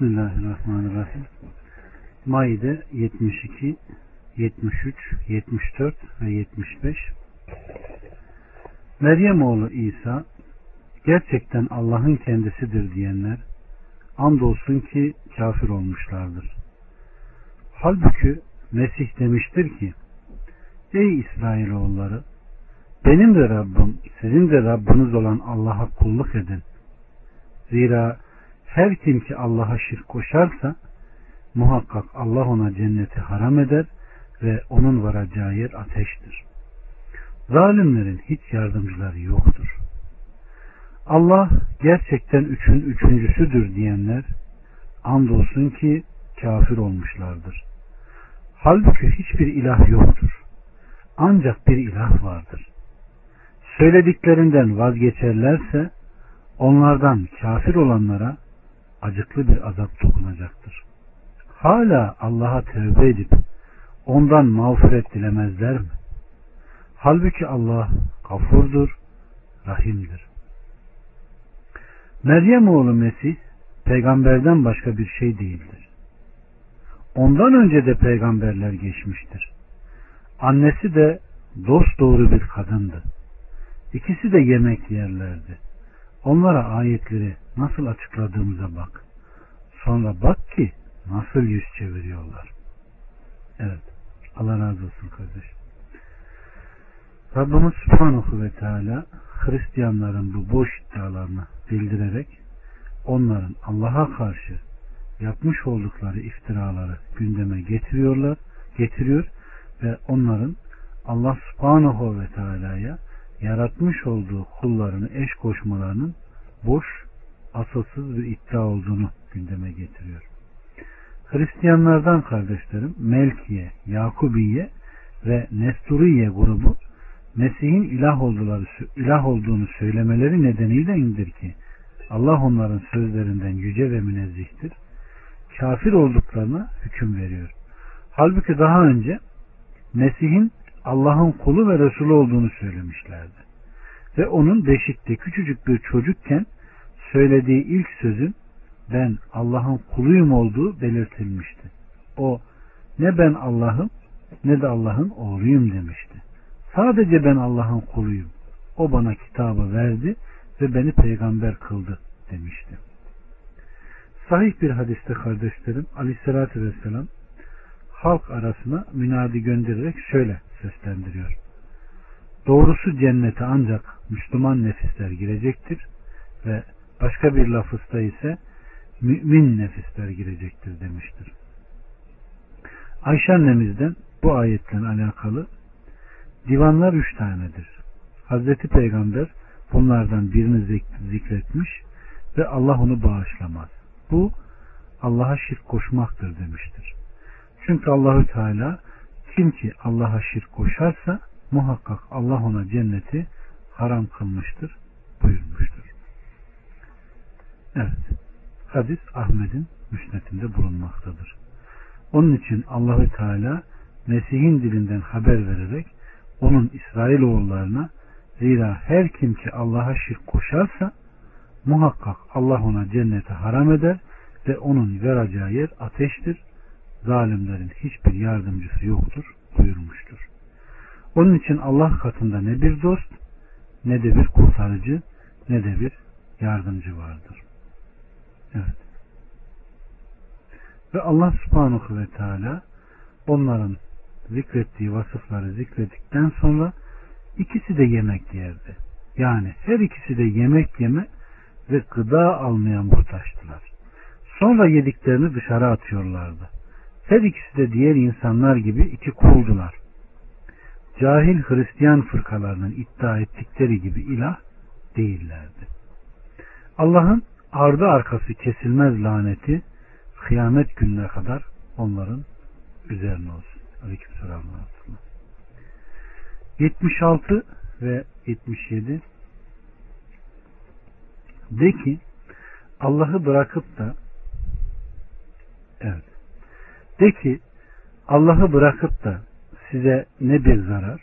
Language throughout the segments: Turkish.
Bismillahirrahmanirrahim. Maide 72, 73, 74 ve 75 Meryem oğlu İsa gerçekten Allah'ın kendisidir diyenler andolsun ki kafir olmuşlardır. Halbuki Mesih demiştir ki Ey İsrailoğulları benim de Rabbim sizin de Rabbiniz olan Allah'a kulluk edin. Zira her kim ki Allah'a şirk koşarsa muhakkak Allah ona cenneti haram eder ve onun varacağı yer ateştir. Zalimlerin hiç yardımcıları yoktur. Allah gerçekten üçün üçüncüsüdür diyenler andolsun ki kafir olmuşlardır. Halbuki hiçbir ilah yoktur. Ancak bir ilah vardır. Söylediklerinden vazgeçerlerse onlardan kafir olanlara acıklı bir azap dokunacaktır. Hala Allah'a tövbe edip ondan mağfiret dilemezler mi? Halbuki Allah gafurdur, rahimdir. Meryem oğlu Mesih peygamberden başka bir şey değildir. Ondan önce de peygamberler geçmiştir. Annesi de dost doğru bir kadındı. İkisi de yemek yerlerdi. Onlara ayetleri nasıl açıkladığımıza bak. Sonra bak ki nasıl yüz çeviriyorlar. Evet. Allah razı olsun kardeşim. Rabbimiz Subhanahu ve Teala Hristiyanların bu boş iddialarını bildirerek onların Allah'a karşı yapmış oldukları iftiraları gündeme getiriyorlar, getiriyor ve onların Allah Subhanahu ve Teala'ya yaratmış olduğu kullarını eş koşmalarının boş, asılsız bir iddia olduğunu gündeme getiriyor. Hristiyanlardan kardeşlerim Melkiye, Yakubiye ve Nesturiye grubu Mesih'in ilah, olduları, ilah olduğunu söylemeleri nedeniyle indir ki Allah onların sözlerinden yüce ve münezzihtir. Kafir olduklarına hüküm veriyor. Halbuki daha önce Mesih'in Allah'ın kulu ve Resulü olduğunu söylemişlerdi. Ve onun beşikte küçücük bir çocukken söylediği ilk sözün ben Allah'ın kuluyum olduğu belirtilmişti. O ne ben Allah'ım ne de Allah'ın oğluyum demişti. Sadece ben Allah'ın kuluyum. O bana kitabı verdi ve beni peygamber kıldı demişti. Sahih bir hadiste kardeşlerim aleyhissalatü vesselam halk arasına münadi göndererek şöyle seslendiriyor. Doğrusu cennete ancak Müslüman nefisler girecektir ve başka bir lafızda ise mümin nefisler girecektir demiştir. Ayşe annemizden bu ayetle alakalı divanlar üç tanedir. Hazreti Peygamber bunlardan birini zikretmiş ve Allah onu bağışlamaz. Bu Allah'a şirk koşmaktır demiştir. Çünkü Allahü Teala kim ki Allah'a şirk koşarsa muhakkak Allah ona cenneti haram kılmıştır buyurmuştur. Evet. Hadis Ahmet'in müsnetinde bulunmaktadır. Onun için Allahü Teala Mesih'in dilinden haber vererek onun İsrailoğullarına zira her kim ki Allah'a şirk koşarsa muhakkak Allah ona cenneti haram eder ve onun veracağı yer ateştir. Zalimlerin hiçbir yardımcısı yoktur buyurmuştur. Onun için Allah katında ne bir dost ne de bir kurtarıcı ne de bir yardımcı vardır. Evet. Ve Allah subhanahu ve teala onların zikrettiği vasıfları zikrettikten sonra ikisi de yemek yerdi. Yani her ikisi de yemek yeme ve gıda almaya muhtaçtılar. Sonra yediklerini dışarı atıyorlardı. Her ikisi de diğer insanlar gibi iki kuldular. Cahil Hristiyan fırkalarının iddia ettikleri gibi ilah değillerdi. Allah'ın ardı arkası kesilmez laneti kıyamet gününe kadar onların üzerine olsun. Aleykümselam. 76 ve 77 de ki Allah'ı bırakıp da evet de ki Allah'ı bırakıp da size ne bir zarar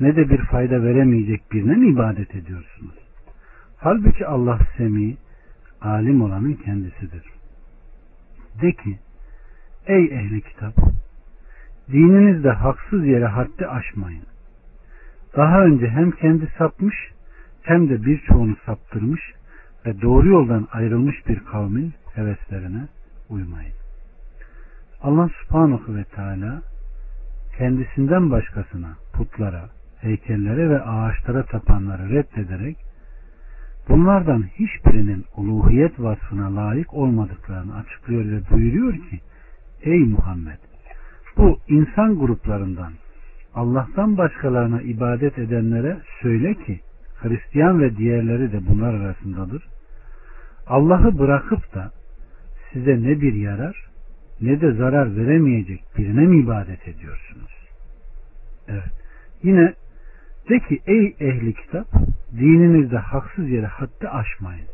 ne de bir fayda veremeyecek birine mi ibadet ediyorsunuz? Halbuki Allah semi, alim olanın kendisidir. De ki ey ehli kitap dininizde haksız yere haddi aşmayın. Daha önce hem kendi sapmış hem de birçoğunu saptırmış ve doğru yoldan ayrılmış bir kavmin heveslerine. Allah subhanahu ve teala kendisinden başkasına, putlara, heykellere ve ağaçlara tapanları reddederek bunlardan hiçbirinin uluhiyet vasfına layık olmadıklarını açıklıyor ve buyuruyor ki Ey Muhammed bu insan gruplarından Allah'tan başkalarına ibadet edenlere söyle ki Hristiyan ve diğerleri de bunlar arasındadır. Allah'ı bırakıp da size ne bir yarar ne de zarar veremeyecek birine mi ibadet ediyorsunuz? Evet. Yine de ki ey ehli kitap dininizde haksız yere haddi aşmayın.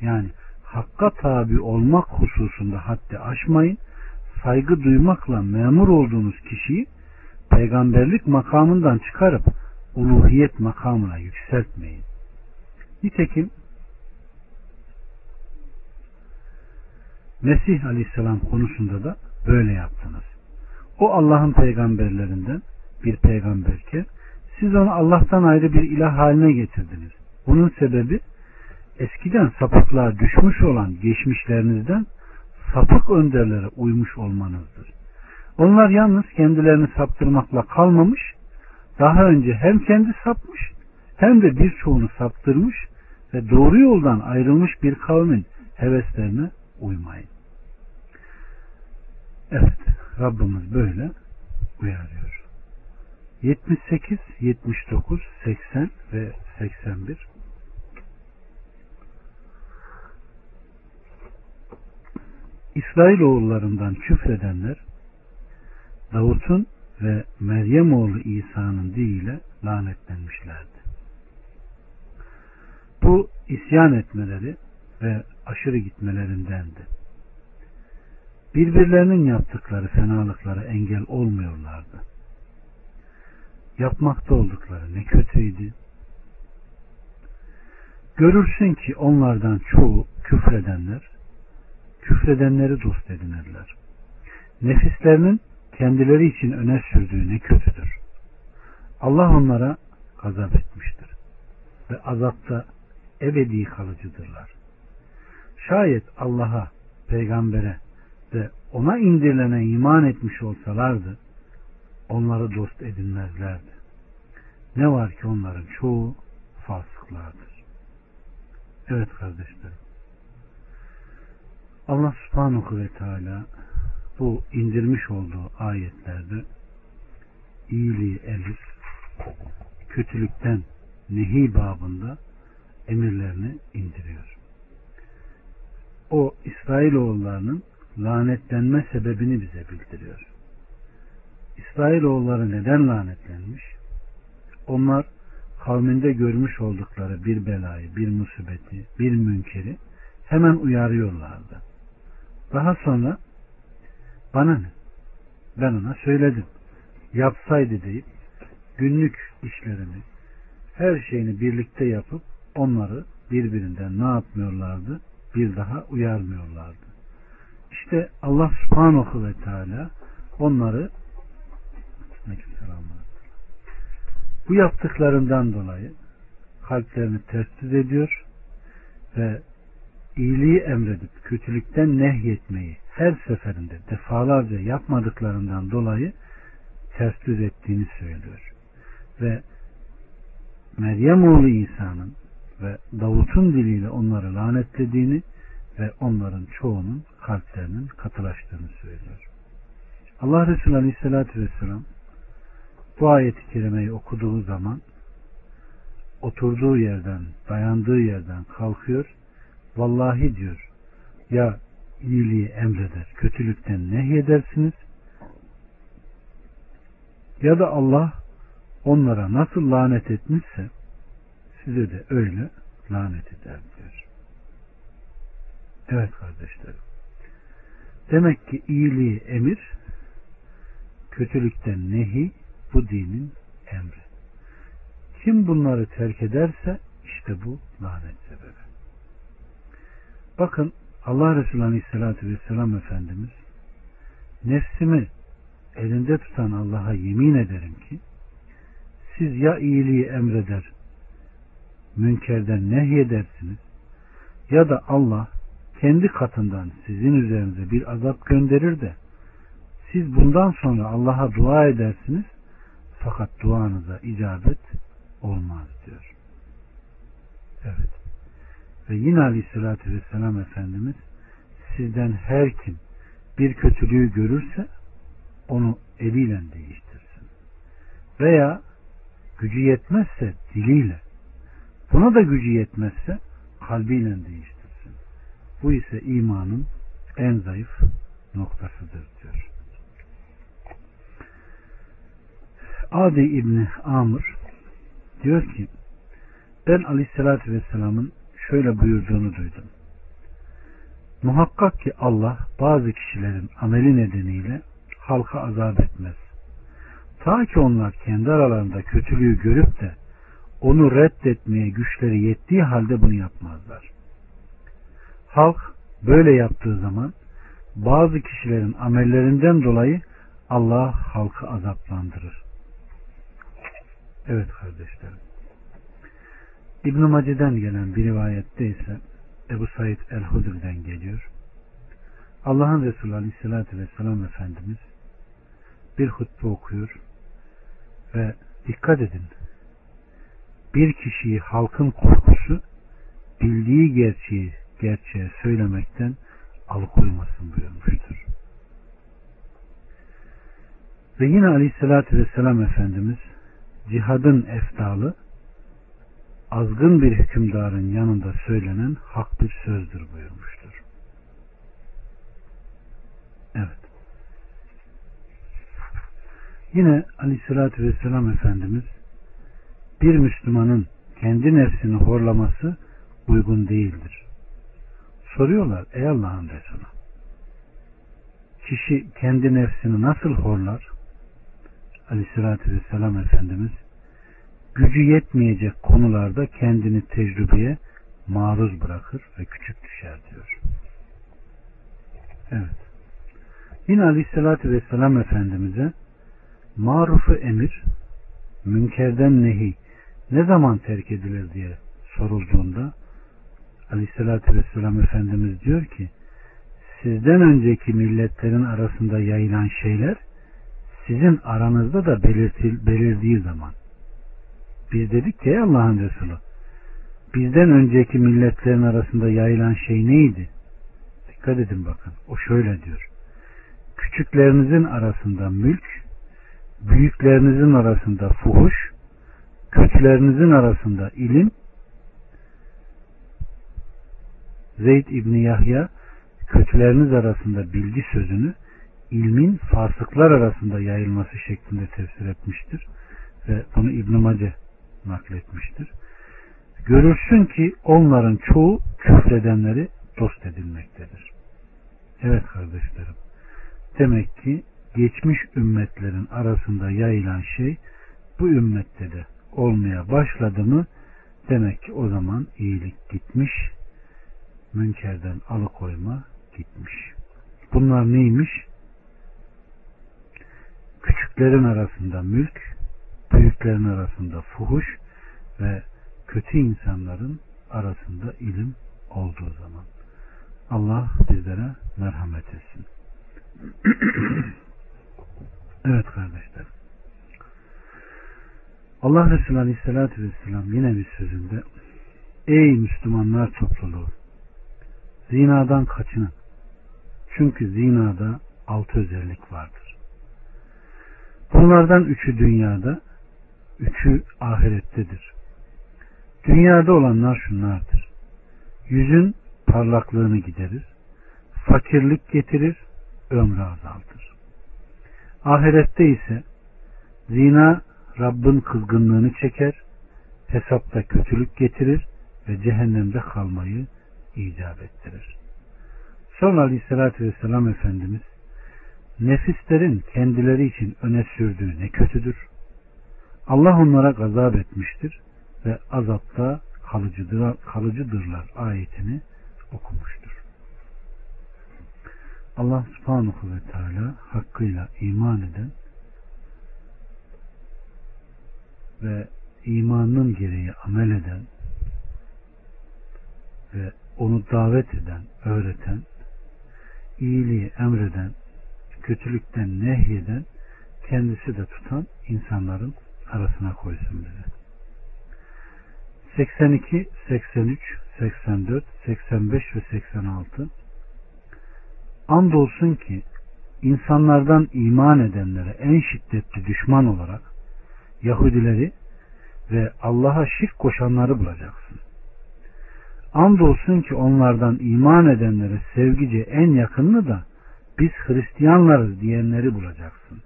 Yani hakka tabi olmak hususunda haddi aşmayın. Saygı duymakla memur olduğunuz kişiyi peygamberlik makamından çıkarıp uluhiyet makamına yükseltmeyin. Nitekim Mesih Aleyhisselam konusunda da böyle yaptınız. O Allah'ın peygamberlerinden bir peygamberken siz onu Allah'tan ayrı bir ilah haline getirdiniz. Bunun sebebi eskiden sapıklığa düşmüş olan geçmişlerinizden sapık önderlere uymuş olmanızdır. Onlar yalnız kendilerini saptırmakla kalmamış, daha önce hem kendi sapmış hem de birçoğunu saptırmış ve doğru yoldan ayrılmış bir kavmin heveslerine uymayın. Evet, Rabbimiz böyle uyarıyor. 78, 79, 80 ve 81 İsrailoğullarından küfredenler Davut'un ve Meryem oğlu İsa'nın diliyle lanetlenmişlerdi. Bu isyan etmeleri ve aşırı gitmelerindendi. Birbirlerinin yaptıkları fenalıklara engel olmuyorlardı. Yapmakta oldukları ne kötüydü. Görürsün ki onlardan çoğu küfredenler, küfredenleri dost edinirler. Nefislerinin kendileri için öne sürdüğü ne kötüdür. Allah onlara gazap etmiştir ve azapta ebedi kalıcıdırlar. Şayet Allah'a, peygambere ve ona indirilene iman etmiş olsalardı onları dost edinmezlerdi. Ne var ki onların çoğu fasıklardır. Evet kardeşlerim. Allah subhanahu ve teala bu indirmiş olduğu ayetlerde iyiliği emir, kötülükten nehi babında emirlerini indiriyor. O İsrailoğullarının lanetlenme sebebini bize bildiriyor. İsrailoğulları neden lanetlenmiş? Onlar kavminde görmüş oldukları bir belayı, bir musibeti, bir münkeri hemen uyarıyorlardı. Daha sonra bana ne? Ben ona söyledim. Yapsaydı deyip günlük işlerini, her şeyini birlikte yapıp onları birbirinden ne yapmıyorlardı? Bir daha uyarmıyorlardı. İşte Allah subhanahu ve teala onları bu yaptıklarından dolayı kalplerini ters ediyor ve iyiliği emredip kötülükten nehyetmeyi her seferinde defalarca yapmadıklarından dolayı ters ettiğini söylüyor. Ve Meryem oğlu İsa'nın ve Davut'un diliyle onları lanetlediğini ve onların çoğunun kalplerinin katılaştığını söylüyor. Allah Resulü Aleyhisselatü Vesselam bu ayeti kerimeyi okuduğu zaman oturduğu yerden, dayandığı yerden kalkıyor. Vallahi diyor ya iyiliği emreder, kötülükten nehyedersiniz ya da Allah onlara nasıl lanet etmişse size de öyle lanet eder diyor. Evet kardeşlerim. Demek ki iyiliği emir, kötülükten nehi bu dinin emri. Kim bunları terk ederse işte bu lanet sebebi. Bakın Allah Resulü Aleyhisselatü Vesselam Efendimiz nefsimi elinde tutan Allah'a yemin ederim ki siz ya iyiliği emreder münkerden nehyedersiniz ya da Allah kendi katından sizin üzerinize bir azap gönderir de siz bundan sonra Allah'a dua edersiniz fakat duanıza icabet olmaz diyor. Evet. Ve yine aleyhissalatü vesselam Efendimiz sizden her kim bir kötülüğü görürse onu eliyle değiştirsin. Veya gücü yetmezse diliyle buna da gücü yetmezse kalbiyle değiştirsin. Bu ise imanın en zayıf noktasıdır diyor. Adi İbni Amr diyor ki ben Aleyhisselatü Vesselam'ın şöyle buyurduğunu duydum. Muhakkak ki Allah bazı kişilerin ameli nedeniyle halka azap etmez. Ta ki onlar kendi aralarında kötülüğü görüp de onu reddetmeye güçleri yettiği halde bunu yapmazlar. Halk böyle yaptığı zaman bazı kişilerin amellerinden dolayı Allah halkı azaplandırır. Evet kardeşlerim. İbn-i Mace'den gelen bir rivayette ise Ebu Said el-Hudri'den geliyor. Allah'ın Resulü Aleyhisselatü Vesselam Efendimiz bir hutbe okuyor ve dikkat edin bir kişiyi halkın korkusu bildiği gerçeği gerçeğe söylemekten alıkoymasın buyurmuştur. Ve yine Aleyhisselatü Vesselam Efendimiz cihadın eftalı azgın bir hükümdarın yanında söylenen hak bir sözdür buyurmuştur. Evet. Yine Aleyhisselatü Vesselam Efendimiz bir Müslümanın kendi nefsini horlaması uygun değildir. Soruyorlar ey Allah'ın Resulü kişi kendi nefsini nasıl horlar? Aleyhisselatü Vesselam Efendimiz gücü yetmeyecek konularda kendini tecrübeye maruz bırakır ve küçük düşer diyor. Evet. Yine Aleyhisselatü Vesselam Efendimiz'e marufu emir, münkerden nehi ne zaman terk edilir diye sorulduğunda Aleyhisselatü Vesselam Efendimiz diyor ki sizden önceki milletlerin arasında yayılan şeyler sizin aranızda da belirtil, belirdiği zaman biz dedik ki Allah'ın Resulü bizden önceki milletlerin arasında yayılan şey neydi? Dikkat edin bakın. O şöyle diyor. Küçüklerinizin arasında mülk, büyüklerinizin arasında fuhuş, kötülerinizin arasında ilim, Zeyd İbni Yahya kötüleriniz arasında bilgi sözünü ilmin fasıklar arasında yayılması şeklinde tefsir etmiştir. Ve bunu İbn-i Mace nakletmiştir. Görürsün ki onların çoğu küfredenleri dost edilmektedir. Evet kardeşlerim. Demek ki geçmiş ümmetlerin arasında yayılan şey bu ümmette de olmaya başladı mı demek ki o zaman iyilik gitmiş, münkerden alıkoyma gitmiş. Bunlar neymiş? Küçüklerin arasında mülk, büyüklerin arasında fuhuş ve kötü insanların arasında ilim olduğu zaman. Allah bizlere merhamet etsin. evet kardeşler. Allah Resulü Aleyhisselatü Vesselam yine bir sözünde Ey Müslümanlar topluluğu zinadan kaçının. Çünkü zinada altı özellik vardır. Bunlardan üçü dünyada, üçü ahirettedir. Dünyada olanlar şunlardır. Yüzün parlaklığını giderir, fakirlik getirir, ömrü azaltır. Ahirette ise zina Rabbin kızgınlığını çeker, hesapta kötülük getirir ve cehennemde kalmayı icap ettirir. Sonra Aleyhisselatü Vesselam Efendimiz nefislerin kendileri için öne sürdüğü ne kötüdür. Allah onlara gazap etmiştir ve azapta kalıcıdır, kalıcıdırlar ayetini okumuştur. Allah subhanahu ve teala hakkıyla iman eden ve imanın gereği amel eden ve onu davet eden, öğreten, iyiliği emreden, kötülükten nehyeden, kendisi de tutan insanların arasına koysun bizi. 82, 83, 84, 85 ve 86 Andolsun ki insanlardan iman edenlere en şiddetli düşman olarak Yahudileri ve Allah'a şirk koşanları bulacaksın. Andolsun ki onlardan iman edenlere sevgice en yakınını da biz Hristiyanlarız diyenleri bulacaksın.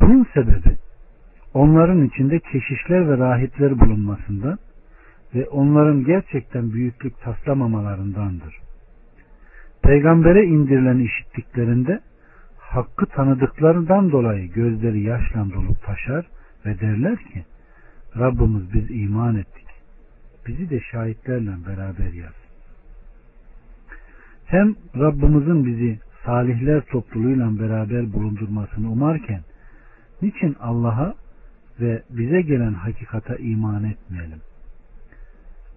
Bunun sebebi onların içinde keşişler ve rahipler bulunmasından ve onların gerçekten büyüklük taslamamalarındandır. Peygambere indirilen işittiklerinde hakkı tanıdıklarından dolayı gözleri yaşla dolup taşar ve derler ki Rabbimiz biz iman ettik. Bizi de şahitlerle beraber yaz. Hem Rabbimizin bizi salihler topluluğuyla beraber bulundurmasını umarken niçin Allah'a ve bize gelen hakikata iman etmeyelim?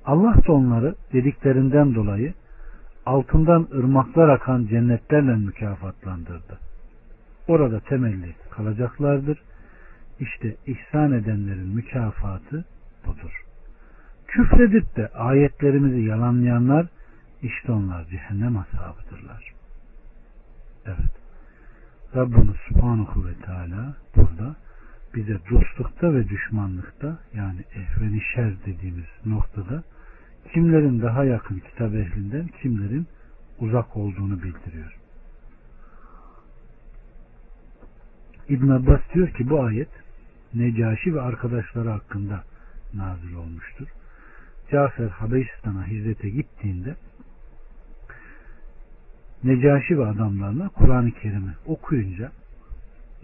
Allah da onları dediklerinden dolayı altından ırmaklar akan cennetlerle mükafatlandırdı. Orada temelli kalacaklardır. İşte ihsan edenlerin mükafatı budur. Küfredip de ayetlerimizi yalanlayanlar işte onlar cehennem ashabıdırlar. Evet. Rabbimiz Subhanahu ve Teala burada bize dostlukta ve düşmanlıkta yani ehveni şer dediğimiz noktada kimlerin daha yakın kitap ehlinden kimlerin uzak olduğunu bildiriyor. İbn Abbas diyor ki bu ayet Necaşi ve arkadaşları hakkında nazil olmuştur. Cafer Habeşistan'a hizmete gittiğinde Necaşi ve adamlarına Kur'an-ı Kerim'i okuyunca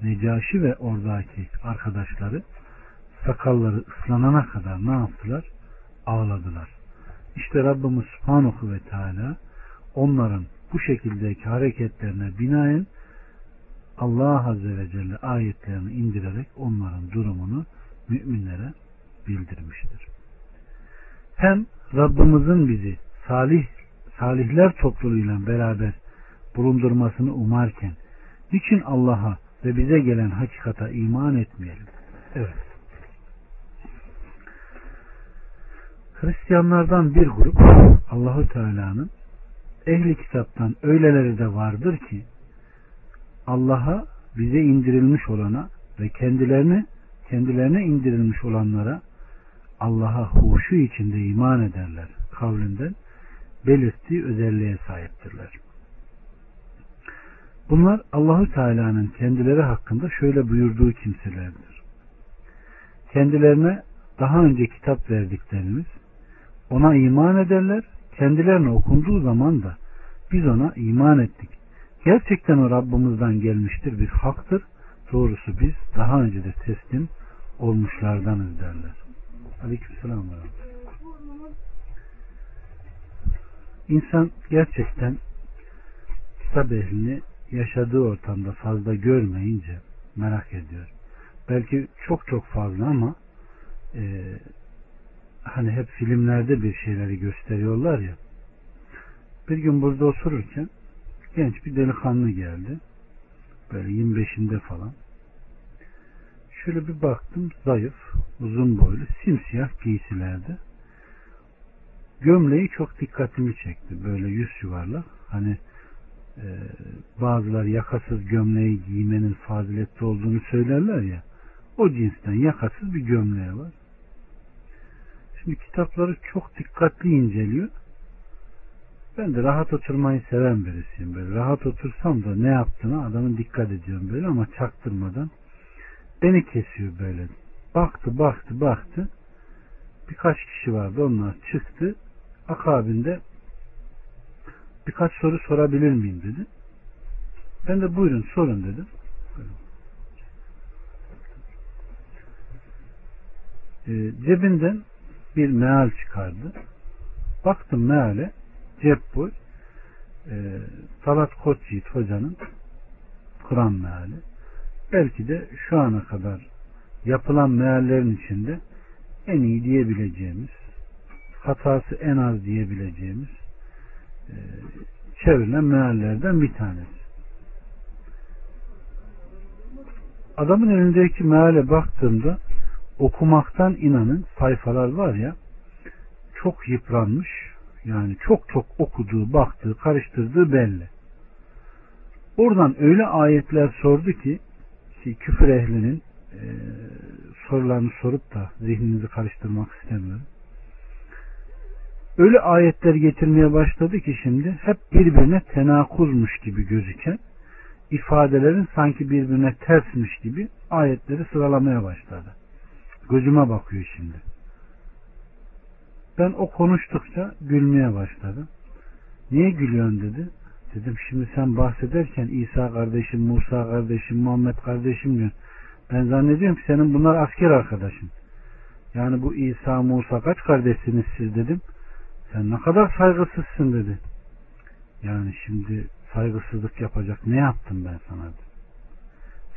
Necaşi ve oradaki arkadaşları sakalları ıslanana kadar ne yaptılar? Ağladılar. İşte Rabbimiz Subhanahu ve Teala onların bu şekildeki hareketlerine binaen Allah Azze ve Celle ayetlerini indirerek onların durumunu müminlere bildirmiştir. Hem Rabbimizin bizi salih salihler topluluğuyla beraber bulundurmasını umarken niçin Allah'a ve bize gelen hakikata iman etmeyelim? Evet. Hristiyanlardan bir grup Allahu Teala'nın ehli kitaptan öyleleri de vardır ki Allah'a bize indirilmiş olana ve kendilerine kendilerine indirilmiş olanlara Allah'a huşu içinde iman ederler kavlinden belirttiği özelliğe sahiptirler. Bunlar Allahu Teala'nın kendileri hakkında şöyle buyurduğu kimselerdir. Kendilerine daha önce kitap verdiklerimiz ona iman ederler. Kendilerine okunduğu zaman da biz ona iman ettik. Gerçekten o Rabbimizden gelmiştir bir haktır. Doğrusu biz daha önce de teslim olmuşlardanız derler. Aleykümselam. İnsan gerçekten kitap ehlini yaşadığı ortamda fazla görmeyince merak ediyor. Belki çok çok fazla ama e, hani hep filmlerde bir şeyleri gösteriyorlar ya. Bir gün burada otururken genç bir delikanlı geldi. Böyle 25'inde falan. Şöyle bir baktım zayıf, uzun boylu, simsiyah giysilerde. Gömleği çok dikkatimi çekti. Böyle yüz yuvarlak. Hani e, bazılar yakasız gömleği giymenin faziletli olduğunu söylerler ya. O cinsten yakasız bir gömleği var. Şimdi kitapları çok dikkatli inceliyor. Ben de rahat oturmayı seven birisiyim. Böyle rahat otursam da ne yaptığına adamın dikkat ediyorum böyle ama çaktırmadan. Beni kesiyor böyle. Baktı baktı baktı. Birkaç kişi vardı onlar çıktı. Akabinde birkaç soru sorabilir miyim dedi. Ben de buyurun sorun dedim. Ee, cebinden bir meal çıkardı. Baktım meale cep boy. e, Talat Koçyiğit hocanın Kur'an meali. Belki de şu ana kadar yapılan meallerin içinde en iyi diyebileceğimiz, hatası en az diyebileceğimiz e, çevrilen meallerden bir tanesi. Adamın elindeki meale baktığımda okumaktan inanın sayfalar var ya çok yıpranmış yani çok çok okuduğu, baktığı, karıştırdığı belli. Oradan öyle ayetler sordu ki küfür ehlinin e, sorularını sorup da zihninizi karıştırmak istemiyorum. Öyle ayetler getirmeye başladı ki şimdi hep birbirine tenakuzmuş gibi gözüken ifadelerin sanki birbirine tersmiş gibi ayetleri sıralamaya başladı. Gözüme bakıyor şimdi. Ben o konuştukça gülmeye başladım. Niye gülüyorsun dedi. Dedim şimdi sen bahsederken İsa kardeşim, Musa kardeşim, Muhammed kardeşim diyorsun. Ben zannediyorum ki senin bunlar asker arkadaşın. Yani bu İsa, Musa kaç kardeşsiniz siz dedim. Sen ne kadar saygısızsın dedi. Yani şimdi saygısızlık yapacak ne yaptım ben sana dedi.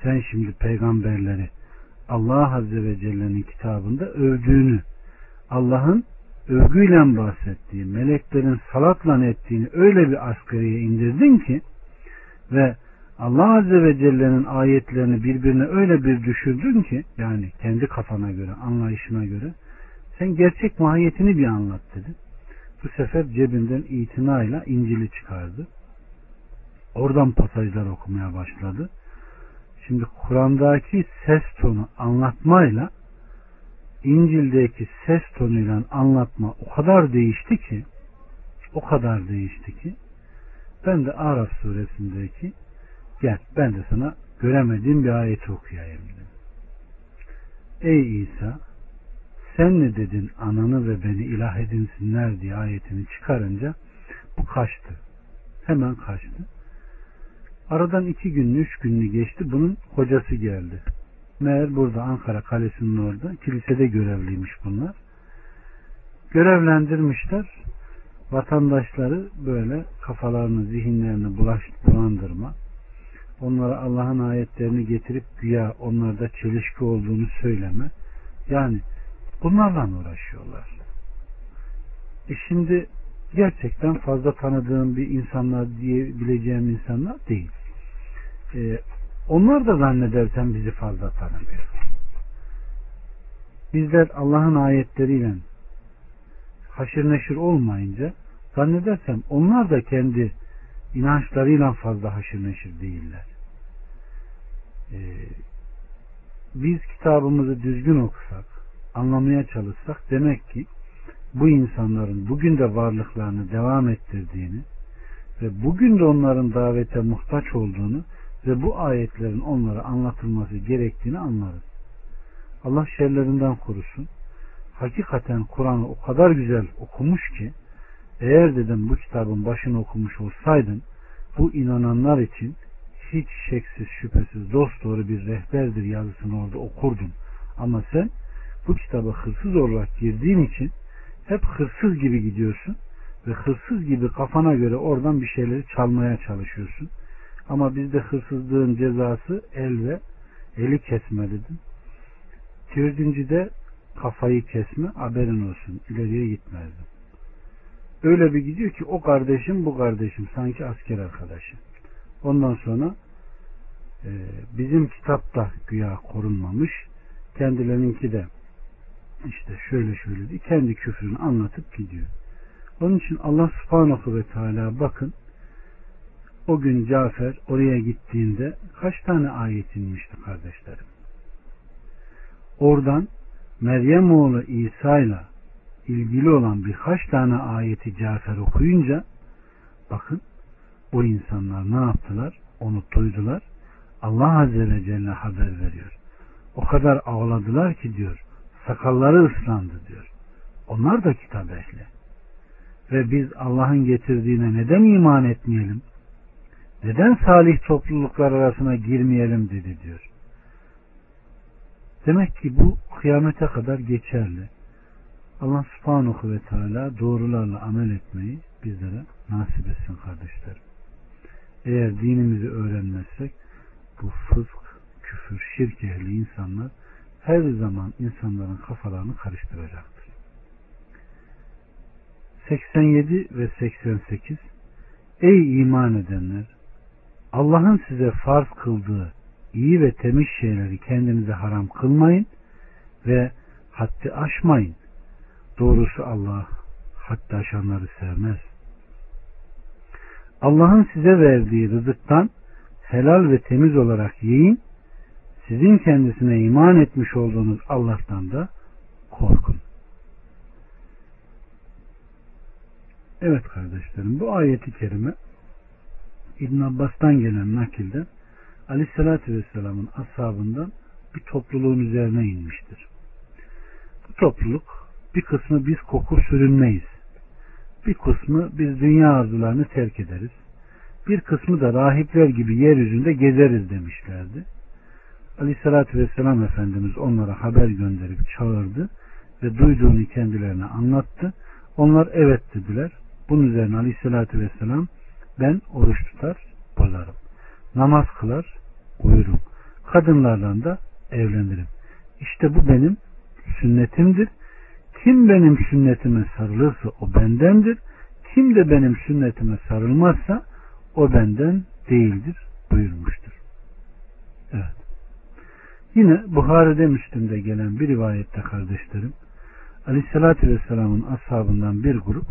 Sen şimdi peygamberleri Allah Azze ve Celle'nin kitabında övdüğünü, Allah'ın övgüyle bahsettiği, meleklerin salatla ettiğini öyle bir asgariye indirdin ki ve Allah Azze ve Celle'nin ayetlerini birbirine öyle bir düşürdün ki yani kendi kafana göre, anlayışına göre sen gerçek mahiyetini bir anlat dedi. Bu sefer cebinden itinayla İncil'i çıkardı. Oradan pasajlar okumaya başladı. Şimdi Kur'an'daki ses tonu anlatmayla İncil'deki ses tonuyla anlatma o kadar değişti ki o kadar değişti ki ben de Araf suresindeki gel ben de sana göremediğim bir ayeti okuyayım dedim. Ey İsa sen ne dedin ananı ve beni ilah edinsinler diye ayetini çıkarınca bu kaçtı. Hemen kaçtı. Aradan iki günlü, üç günlü geçti. Bunun hocası geldi. Meğer burada Ankara Kalesi'nin orada kilisede görevliymiş bunlar. Görevlendirmişler. Vatandaşları böyle kafalarını, zihinlerini bulaş, bulandırma. Onlara Allah'ın ayetlerini getirip güya onlarda çelişki olduğunu söyleme. Yani bunlarla uğraşıyorlar. E şimdi gerçekten fazla tanıdığım bir insanlar diyebileceğim insanlar değil. Ee, onlar da zannedersen bizi fazla tanımıyor. Bizler Allah'ın ayetleriyle haşır neşir olmayınca zannedersem onlar da kendi inançlarıyla fazla haşır neşir değiller. Ee, biz kitabımızı düzgün okusak, anlamaya çalışsak demek ki bu insanların bugün de varlıklarını devam ettirdiğini ve bugün de onların davete muhtaç olduğunu ve bu ayetlerin onlara anlatılması gerektiğini anlarız. Allah şerlerinden korusun. Hakikaten Kur'an'ı o kadar güzel okumuş ki eğer dedim bu kitabın başını okumuş olsaydın bu inananlar için hiç şeksiz şüphesiz dost doğru bir rehberdir yazısını orada okurdun. Ama sen bu kitaba hırsız olarak girdiğin için hep hırsız gibi gidiyorsun ve hırsız gibi kafana göre oradan bir şeyleri çalmaya çalışıyorsun. Ama bizde hırsızlığın cezası el ve eli kesme dedim. Dördüncüde kafayı kesme haberin olsun. İleriye gitmezdim. Öyle bir gidiyor ki o kardeşim bu kardeşim sanki asker arkadaşı. Ondan sonra e, bizim kitapta güya korunmamış. Kendilerininki de işte şöyle şöyle diye kendi küfrünü anlatıp gidiyor. Onun için Allah subhanahu ve teala bakın o gün Cafer oraya gittiğinde kaç tane ayet inmişti kardeşlerim? Oradan Meryem oğlu İsa ile ilgili olan birkaç tane ayeti Cafer okuyunca bakın o insanlar ne yaptılar? Onu duydular. Allah Azze ve Celle haber veriyor. O kadar ağladılar ki diyor sakalları ıslandı diyor. Onlar da kitap ehli. Ve biz Allah'ın getirdiğine neden iman etmeyelim? Neden salih topluluklar arasına girmeyelim dedi diyor. Demek ki bu kıyamete kadar geçerli. Allah subhanahu ve teala doğrularla amel etmeyi bizlere nasip etsin kardeşlerim. Eğer dinimizi öğrenmezsek bu fısk, küfür, şirk ehli insanlar her zaman insanların kafalarını karıştıracaktır. 87 ve 88 Ey iman edenler! Allah'ın size farz kıldığı iyi ve temiz şeyleri kendinize haram kılmayın ve haddi aşmayın. Doğrusu Allah haddi aşanları sevmez. Allah'ın size verdiği rızıktan helal ve temiz olarak yiyin. Sizin kendisine iman etmiş olduğunuz Allah'tan da korkun. Evet kardeşlerim bu ayeti kerime İbn Abbas'tan gelen nakilde Aleyhisselatü Vesselam'ın ashabından bir topluluğun üzerine inmiştir. Bu topluluk bir kısmı biz koku sürünmeyiz. Bir kısmı biz dünya arzularını terk ederiz. Bir kısmı da rahipler gibi yeryüzünde gezeriz demişlerdi. Aleyhissalatü Vesselam Efendimiz onlara haber gönderip çağırdı ve duyduğunu kendilerine anlattı. Onlar evet dediler. Bunun üzerine Aleyhissalatü Vesselam ben oruç tutar, bozarım. Namaz kılar, uyurum. Kadınlardan da evlenirim. İşte bu benim sünnetimdir. Kim benim sünnetime sarılırsa o bendendir. Kim de benim sünnetime sarılmazsa o benden değildir buyurmuştur. Evet. Yine Buhari'de Müslim'de gelen bir rivayette kardeşlerim Aleyhisselatü Vesselam'ın ashabından bir grup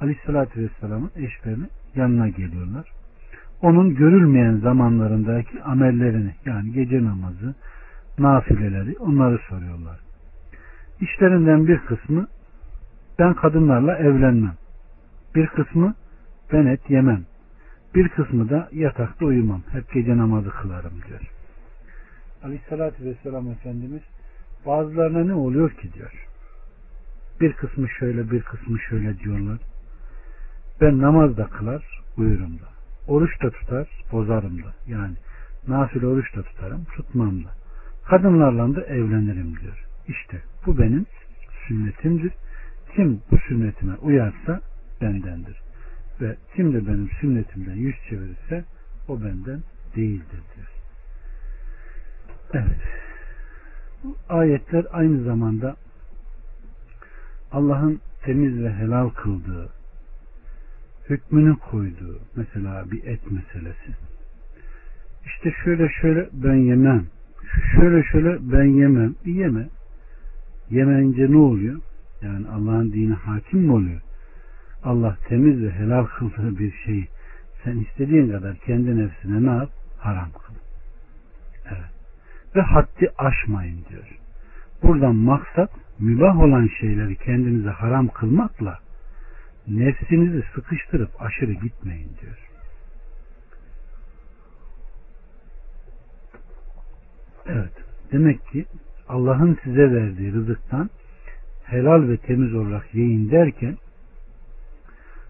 Aleyhisselatü Vesselam'ın eşlerini yanına geliyorlar. Onun görülmeyen zamanlarındaki amellerini yani gece namazı, nafileleri onları soruyorlar. İşlerinden bir kısmı ben kadınlarla evlenmem. Bir kısmı ben et yemem. Bir kısmı da yatakta uyumam. Hep gece namazı kılarım diyor. Aleyhissalatü Vesselam Efendimiz bazılarına ne oluyor ki diyor. Bir kısmı şöyle bir kısmı şöyle diyorlar. Ben namaz da kılar uyurum da. Oruç da tutar bozarım da. Yani nafile oruç da tutarım tutmam da. Kadınlarla da evlenirim diyor. İşte bu benim sünnetimdir. Kim bu sünnetime uyarsa bendendir. Ve kim de benim sünnetimden yüz çevirirse o benden değildir diyor. Evet. Bu ayetler aynı zamanda Allah'ın temiz ve helal kıldığı, hükmünü koyduğu, mesela bir et meselesi. İşte şöyle şöyle ben yemem, şöyle şöyle ben yemem, yeme. Yemeyince ne oluyor? Yani Allah'ın dini hakim mi oluyor? Allah temiz ve helal kıldığı bir şeyi sen istediğin kadar kendi nefsine ne yap? Haram kıl. Evet. Ve haddi aşmayın diyor. Buradan maksat mübah olan şeyleri kendinize haram kılmakla nefsinizi sıkıştırıp aşırı gitmeyin diyor. Evet. Demek ki Allah'ın size verdiği rızıktan helal ve temiz olarak yiyin derken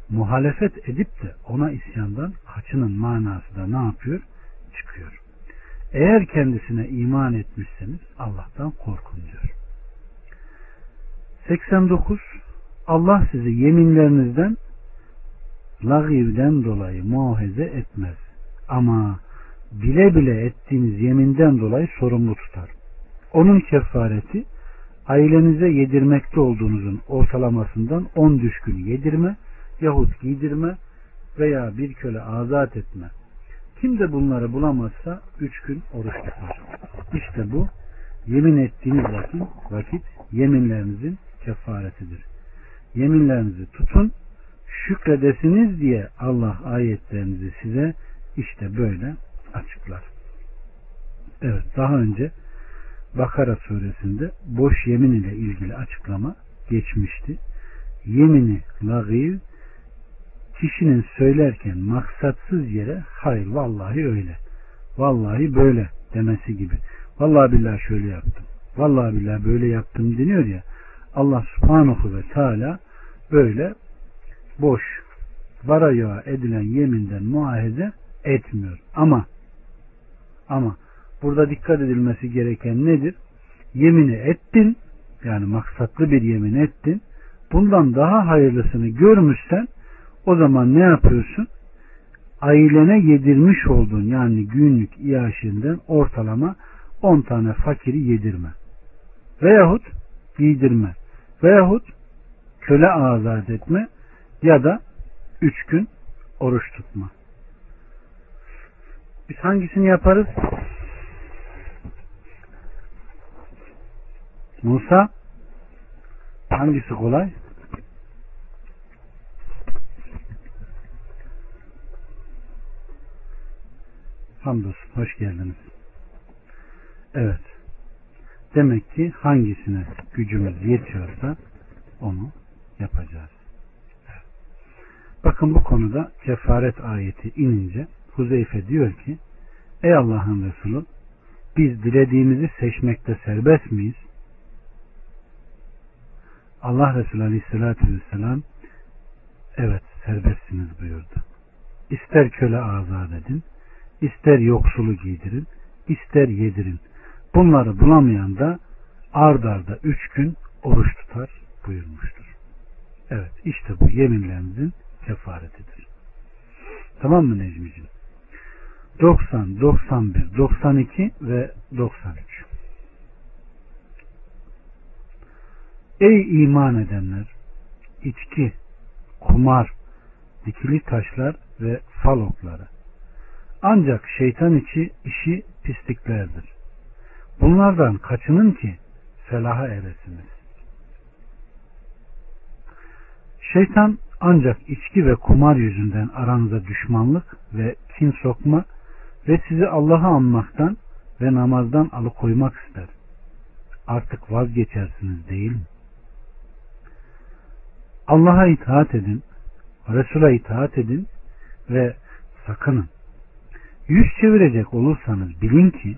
muhalefet edip de ona isyandan kaçının manası da ne yapıyor? Çıkıyor. Eğer kendisine iman etmişseniz Allah'tan korkun diyor. 89 Allah sizi yeminlerinizden lagivden dolayı muahize etmez. Ama bile bile ettiğiniz yeminden dolayı sorumlu tutar. Onun kefareti ailenize yedirmekte olduğunuzun ortalamasından 10 düşkün yedirme yahut giydirme veya bir köle azat etme. Kim de bunları bulamazsa 3 gün oruç tutar. İşte bu yemin ettiğiniz vakit, vakit yeminlerinizin kefaretidir. Yeminlerinizi tutun, şükredesiniz diye Allah ayetlerinizi size işte böyle açıklar. Evet daha önce Bakara suresinde boş yemin ile ilgili açıklama geçmişti. Yemini lagiv kişinin söylerken maksatsız yere hayır vallahi öyle. Vallahi böyle demesi gibi. Vallahi billahi şöyle yaptım. Vallahi billahi böyle yaptım deniyor ya. Allah subhanahu ve teala böyle boş varaya edilen yeminden muahize etmiyor. Ama ama burada dikkat edilmesi gereken nedir? Yemini ettin yani maksatlı bir yemin ettin. Bundan daha hayırlısını görmüşsen O zaman ne yapıyorsun? Ailene yedirmiş olduğun yani günlük iaşinden ortalama 10 tane fakiri yedirme. Veyahut giydirme. Veyahut köle azat etme ya da 3 gün oruç tutma. Biz hangisini yaparız? Musa hangisi kolay? Hamdolsun. Hoş geldiniz. Evet. Demek ki hangisine gücümüz yetiyorsa onu yapacağız. Bakın bu konuda kefaret ayeti inince Huzeyfe diyor ki Ey Allah'ın Resulü biz dilediğimizi seçmekte serbest miyiz? Allah Resulü Aleyhisselatü Vesselam evet serbestsiniz buyurdu. İster köle azat edin, ister yoksulu giydirin, ister yedirin. Bunları bulamayan da ard arda üç gün oruç tutar buyurmuştur. Evet işte bu yeminlerinizin kefaretidir. Tamam mı Necmi'ciğim? 90, 91, 92 ve 93. Ey iman edenler! içki, kumar, dikili taşlar ve fal okları. Ancak şeytan içi işi pisliklerdir. Bunlardan kaçının ki felaha eresiniz. Şeytan ancak içki ve kumar yüzünden aranıza düşmanlık ve kin sokma ve sizi Allah'a anmaktan ve namazdan alıkoymak ister. Artık vazgeçersiniz değil mi? Allah'a itaat edin, Resul'a itaat edin ve sakının. Yüz çevirecek olursanız bilin ki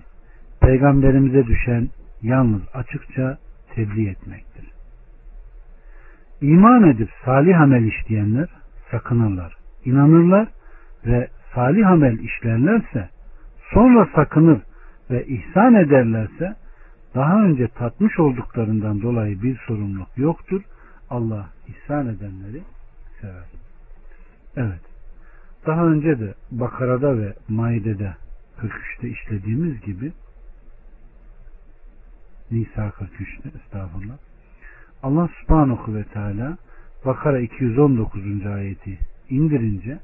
peygamberimize düşen yalnız açıkça tebliğ etmektir. İman edip salih amel işleyenler sakınırlar, inanırlar ve salih amel işlerlerse sonra sakınır ve ihsan ederlerse daha önce tatmış olduklarından dolayı bir sorumluluk yoktur. Allah ihsan edenleri sever. Evet. Daha önce de Bakara'da ve Maide'de 43'te işlediğimiz gibi Nisa 43'te estağfurullah. Allah subhanahu ve teala Bakara 219. ayeti indirince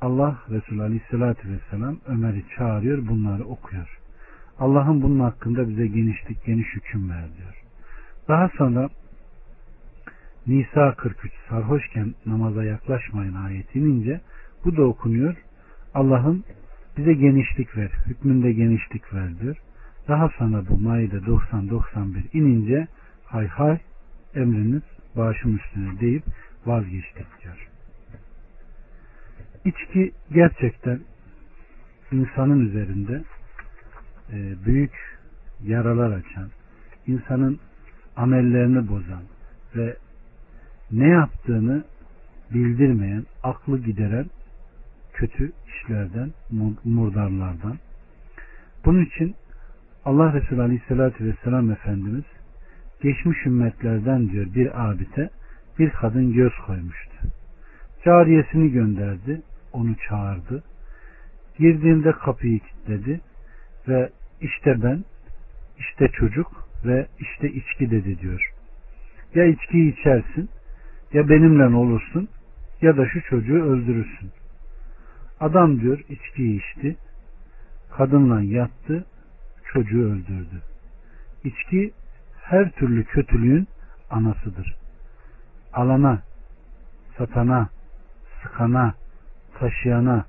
Allah Resulü Aleyhisselatü Vesselam Ömer'i çağırıyor bunları okuyor. Allah'ın bunun hakkında bize genişlik geniş hüküm ver diyor. Daha sonra Nisa 43 sarhoşken namaza yaklaşmayın ayeti inince bu da okunuyor. Allah'ın bize genişlik ver, hükmünde genişlik ver diyor. Daha sonra bu Maide 90-91 inince hay hay emriniz başım üstüne deyip vazgeçtik diyor. İçki gerçekten insanın üzerinde e, büyük yaralar açan, insanın amellerini bozan ve ne yaptığını bildirmeyen, aklı gideren kötü işlerden, murdarlardan. Bunun için Allah Resulü Aleyhisselatü Vesselam Efendimiz geçmiş ümmetlerden diyor bir abite bir kadın göz koymuştu. Cariyesini gönderdi, onu çağırdı. Girdiğinde kapıyı kilitledi ve işte ben, işte çocuk ve işte içki dedi diyor. Ya içkiyi içersin, ya benimle olursun, ya da şu çocuğu öldürürsün. Adam diyor içkiyi içti, kadınla yattı, çocuğu öldürdü. İçki her türlü kötülüğün anasıdır. Alana, satana, sıkana, taşıyana,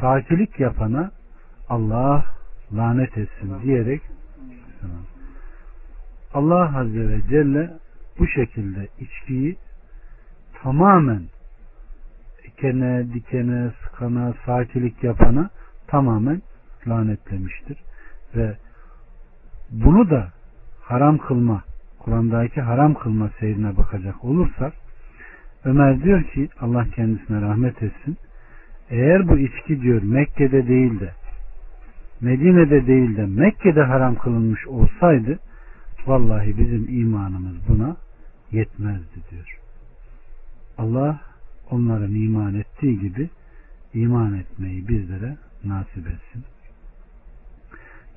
sakilik yapana Allah lanet etsin diyerek Allah Azze ve Celle bu şekilde içkiyi tamamen ekene, dikene, sıkana, sakilik yapana tamamen lanetlemiştir. Ve bunu da haram kılma, Kur'an'daki haram kılma seyrine bakacak olursak Ömer diyor ki Allah kendisine rahmet etsin eğer bu içki diyor Mekke'de değil de Medine'de değil de Mekke'de haram kılınmış olsaydı vallahi bizim imanımız buna yetmezdi diyor. Allah onların iman ettiği gibi iman etmeyi bizlere nasip etsin.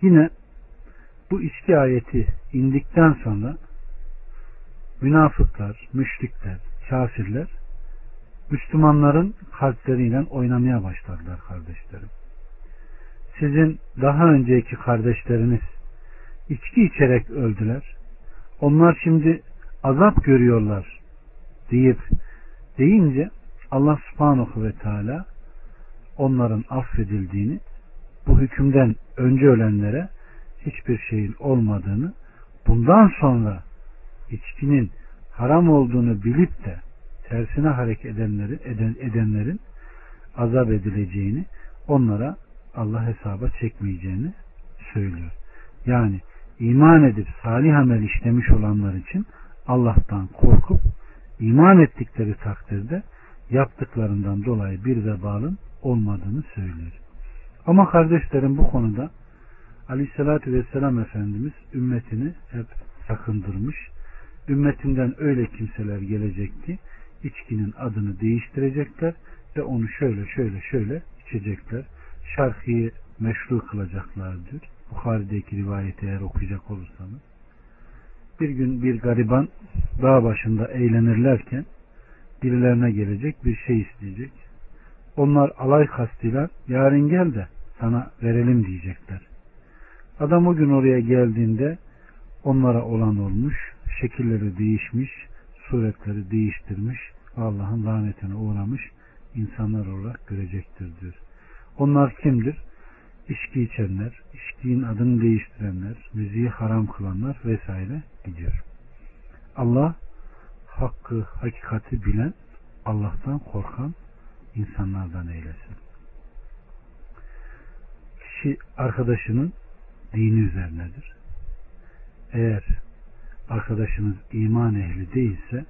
Yine bu içki ayeti indikten sonra münafıklar, müşrikler, kafirler Müslümanların kalpleriyle oynamaya başladılar kardeşlerim. Sizin daha önceki kardeşleriniz içki içerek öldüler. Onlar şimdi azap görüyorlar deyip deyince Allah subhanahu ve teala onların affedildiğini bu hükümden önce ölenlere hiçbir şeyin olmadığını bundan sonra içkinin haram olduğunu bilip de tersine hareket edenleri, eden, edenlerin azap edileceğini onlara Allah hesaba çekmeyeceğini söylüyor. Yani iman edip salih amel işlemiş olanlar için Allah'tan korkup iman ettikleri takdirde yaptıklarından dolayı bir vebalın olmadığını söylüyor. Ama kardeşlerim bu konuda Aleyhisselatü Vesselam Efendimiz ümmetini hep sakındırmış. Ümmetinden öyle kimseler gelecek ki içkinin adını değiştirecekler ve onu şöyle şöyle şöyle içecekler. Şarkıyı meşru kılacaklar diyor. Bukhari'deki rivayeti eğer okuyacak olursanız. Bir gün bir gariban dağ başında eğlenirlerken birilerine gelecek bir şey isteyecek. Onlar alay kastıyla yarın gel de sana verelim diyecekler. Adam o gün oraya geldiğinde onlara olan olmuş, şekilleri değişmiş, suretleri değiştirmiş, Allah'ın lanetine uğramış insanlar olarak görecektir diyor. Onlar kimdir? İçki içenler, içkiğin adını değiştirenler, müziği haram kılanlar vesaire gidiyor. Allah hakkı, hakikati bilen, Allah'tan korkan insanlardan eylesin. Kişi arkadaşının dini üzerinedir. Eğer arkadaşınız iman ehli değilse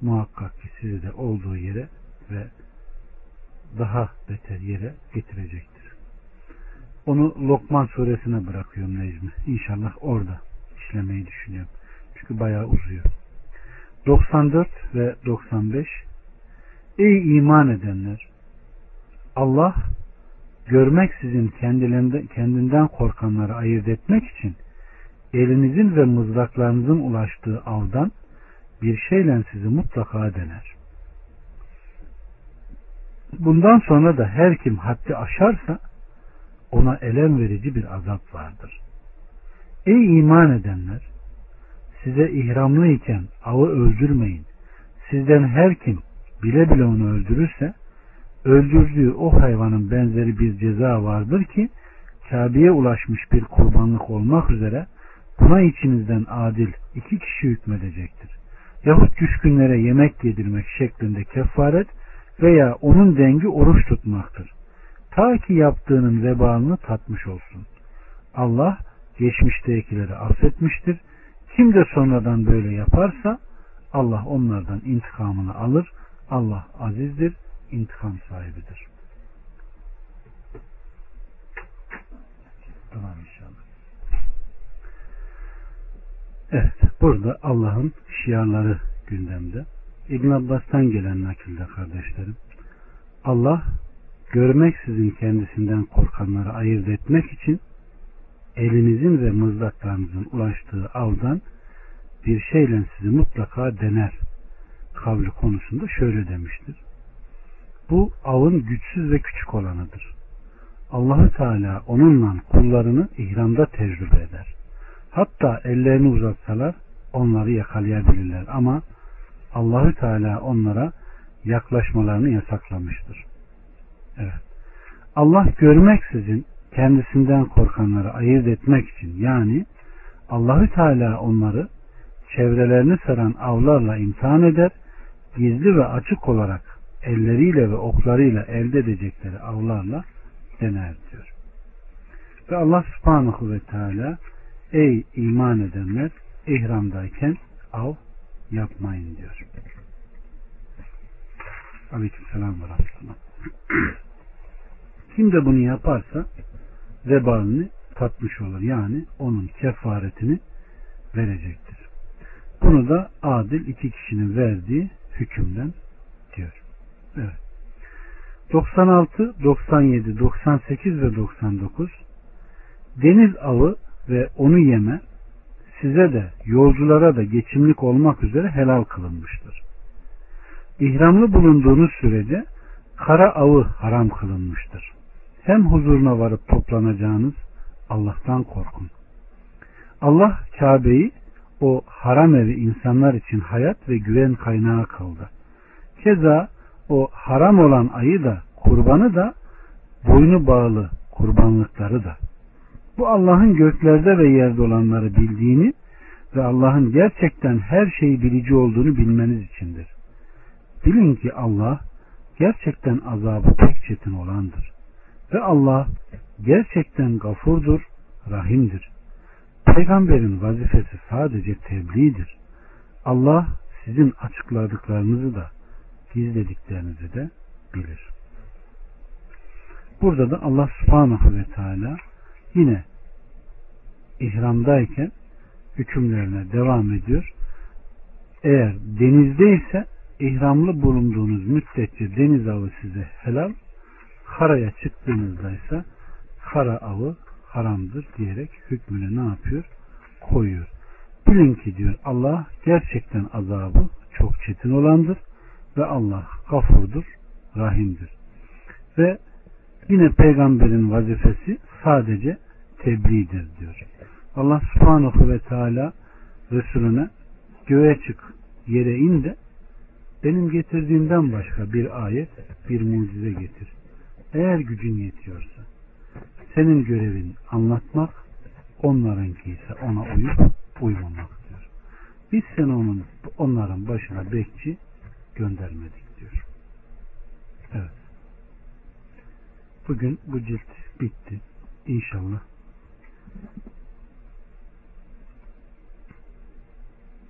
muhakkak ki sizi de olduğu yere ve daha beter yere getirecektir. Onu Lokman suresine bırakıyorum Necmi. İnşallah orada işlemeyi düşünüyorum. Çünkü bayağı uzuyor. 94 ve 95 Ey iman edenler! Allah görmeksizin kendinden korkanları ayırt etmek için elinizin ve mızraklarınızın ulaştığı avdan bir şeyle sizi mutlaka dener. Bundan sonra da her kim haddi aşarsa ona elem verici bir azap vardır. Ey iman edenler! Size ihramlı iken avı öldürmeyin. Sizden her kim bile bile onu öldürürse öldürdüğü o hayvanın benzeri bir ceza vardır ki Kabe'ye ulaşmış bir kurbanlık olmak üzere buna içinizden adil iki kişi hükmedecektir. Yahut küskünlere yemek yedirmek şeklinde kefaret veya onun dengi oruç tutmaktır. Ta ki yaptığının vebalını tatmış olsun. Allah geçmiştekileri affetmiştir. Kim de sonradan böyle yaparsa Allah onlardan intikamını alır. Allah azizdir, intikam sahibidir. Tamam inşallah. Evet, burada Allah'ın şiarları gündemde. İbn Abbas'tan gelen nakilde kardeşlerim. Allah görmeksizin kendisinden korkanları ayırt etmek için elinizin ve mızraklarınızın ulaştığı avdan bir şeyle sizi mutlaka dener kavli konusunda şöyle demiştir. Bu avın güçsüz ve küçük olanıdır. Allahü Teala onunla kullarını ihramda tecrübe eder. Hatta ellerini uzatsalar onları yakalayabilirler ama Allahü Teala onlara yaklaşmalarını yasaklamıştır. Evet. Allah görmeksizin kendisinden korkanları ayırt etmek için yani Allahü Teala onları çevrelerini saran avlarla imtihan eder, gizli ve açık olarak elleriyle ve oklarıyla elde edecekleri avlarla dener diyor. Ve Allah subhanahu ve teala ey iman edenler ihramdayken av yapmayın diyor. Aleyküm selam ve rahmetullah. Kim de bunu yaparsa vebalini tatmış olur. Yani onun kefaretini verecektir. Bunu da adil iki kişinin verdiği hükümden. Evet. 96, 97, 98 ve 99 Deniz avı ve onu yeme size de yolculara da geçimlik olmak üzere helal kılınmıştır. İhramlı bulunduğunuz sürece kara avı haram kılınmıştır. Hem huzuruna varıp toplanacağınız Allah'tan korkun. Allah Kabe'yi o haram evi insanlar için hayat ve güven kaynağı kıldı. Keza o haram olan ayı da kurbanı da boynu bağlı kurbanlıkları da. Bu Allah'ın göklerde ve yerde olanları bildiğini ve Allah'ın gerçekten her şeyi bilici olduğunu bilmeniz içindir. Bilin ki Allah gerçekten azabı pek çetin olandır. Ve Allah gerçekten gafurdur, rahimdir. Peygamberin vazifesi sadece tebliğdir. Allah sizin açıkladıklarınızı da gizlediklerinizi de bilir. Burada da Allah subhanahu ve teala yine ihramdayken hükümlerine devam ediyor. Eğer denizdeyse ihramlı bulunduğunuz müddetçe deniz avı size helal, karaya çıktığınızda ise kara avı haramdır diyerek hükmünü ne yapıyor? Koyuyor. Bilin ki diyor Allah gerçekten azabı çok çetin olandır ve Allah gafurdur, rahimdir. Ve yine peygamberin vazifesi sadece tebliğdir diyor. Allah subhanahu ve teala Resulüne göğe çık, yere in de benim getirdiğimden başka bir ayet, bir mucize getir. Eğer gücün yetiyorsa. Senin görevin anlatmak, onlarınki ise ona uyup uymamak diyor. Biz seni onun, onların başına bekçi göndermedik diyor. Evet. Bugün bu cilt bitti. İnşallah